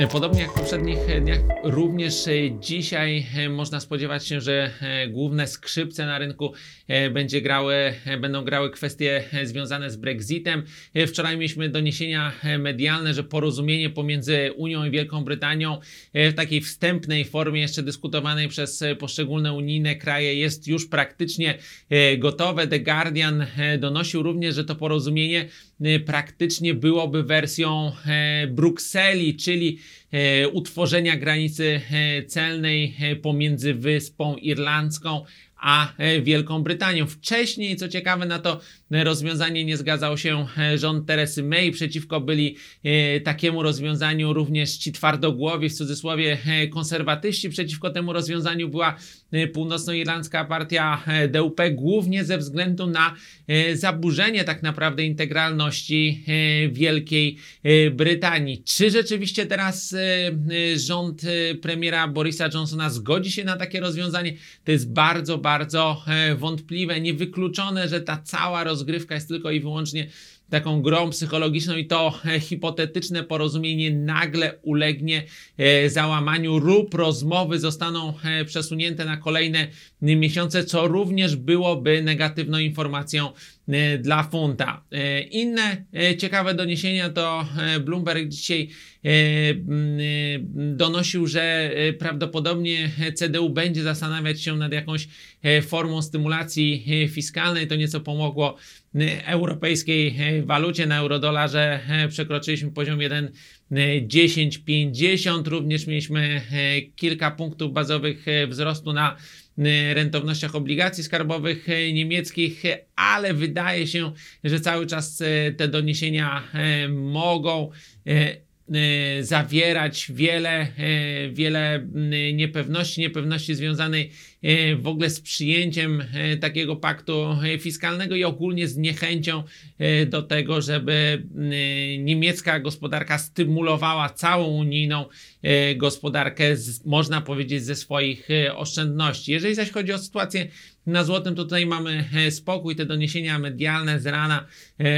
E, Podobnie jak w poprzednich e, dniach, również e, dzisiaj można spodziewać się, że główne skrzypce na rynku będzie grały, będą grały kwestie związane z Brexitem. Wczoraj mieliśmy doniesienia medialne, że porozumienie pomiędzy Unią i Wielką Brytanią w takiej wstępnej formie, jeszcze dyskutowanej przez poszczególne unijne kraje, jest już praktycznie gotowe. The Guardian donosił również, że to porozumienie praktycznie byłoby wersją e, Brukseli, czyli e, utworzenia granicy e, celnej pomiędzy Wyspą Irlandzką a e, Wielką Brytanią. Wcześniej, co ciekawe, na to e, rozwiązanie nie zgadzał się e, rząd Teresy May. Przeciwko byli takiemu rozwiązaniu również ci twardogłowi, w cudzysłowie konserwatyści. Przeciwko temu rozwiązaniu była północnoirlandzka partia DUP, głównie ze względu na zaburzenie tak naprawdę integralności Wielkiej Brytanii. Czy rzeczywiście teraz rząd premiera Borisa Johnsona zgodzi się na takie rozwiązanie? To jest bardzo, bardzo e, wątpliwe. Niewykluczone, że ta cała rozgrywka jest tylko i wyłącznie taką grą psychologiczną i to e, hipotetyczne porozumienie nagle ulegnie e, załamaniu lub rozmowy zostaną e, przesunięte na kolejne miesiące, co również byłoby negatywną informacją dla funta. Inne ciekawe doniesienia to Bloomberg dzisiaj donosił, że prawdopodobnie CDU będzie zastanawiać się nad jakąś formą stymulacji fiskalnej. To nieco pomogło europejskiej walucie. Na eurodolarze e, przekroczyliśmy poziom 1,1050. Również mieliśmy e, kilka punktów bazowych e, wzrostu na e, rentownościach obligacji skarbowych e, niemieckich, e, ale wydaje się, że cały czas e, te doniesienia e, mogą e, e, zawierać wiele, e, wiele m, niepewności, niepewności związanej w ogóle z przyjęciem takiego paktu fiskalnego i ogólnie z niechęcią do tego, żeby niemiecka gospodarka stymulowała całą unijną gospodarkę, z, można powiedzieć, ze swoich oszczędności. Jeżeli zaś chodzi o sytuację na złotym, to tutaj mamy spokój. Te doniesienia medialne z rana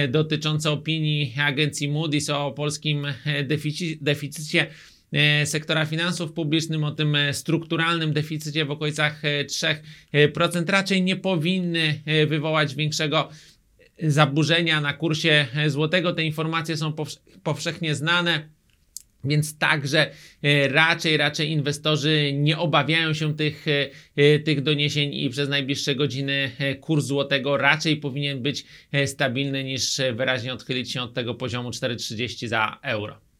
dotyczące opinii agencji Moody's o polskim e, defici- deficycie e, sektora finansów publicznych, o tym e, strukturalnym deficycie w okolicach e, 3% raczej nie powinny e, wywołać większego zaburzenia na kursie e, złotego. Te informacje są powsz- powszechnie znane. Więc także e, raczej, raczej inwestorzy nie obawiają się tych, e, e, tych doniesień i przez najbliższe godziny e, kurs złotego raczej powinien być e, stabilny niż e, wyraźnie odchylić się od tego poziomu 4,30 za euro.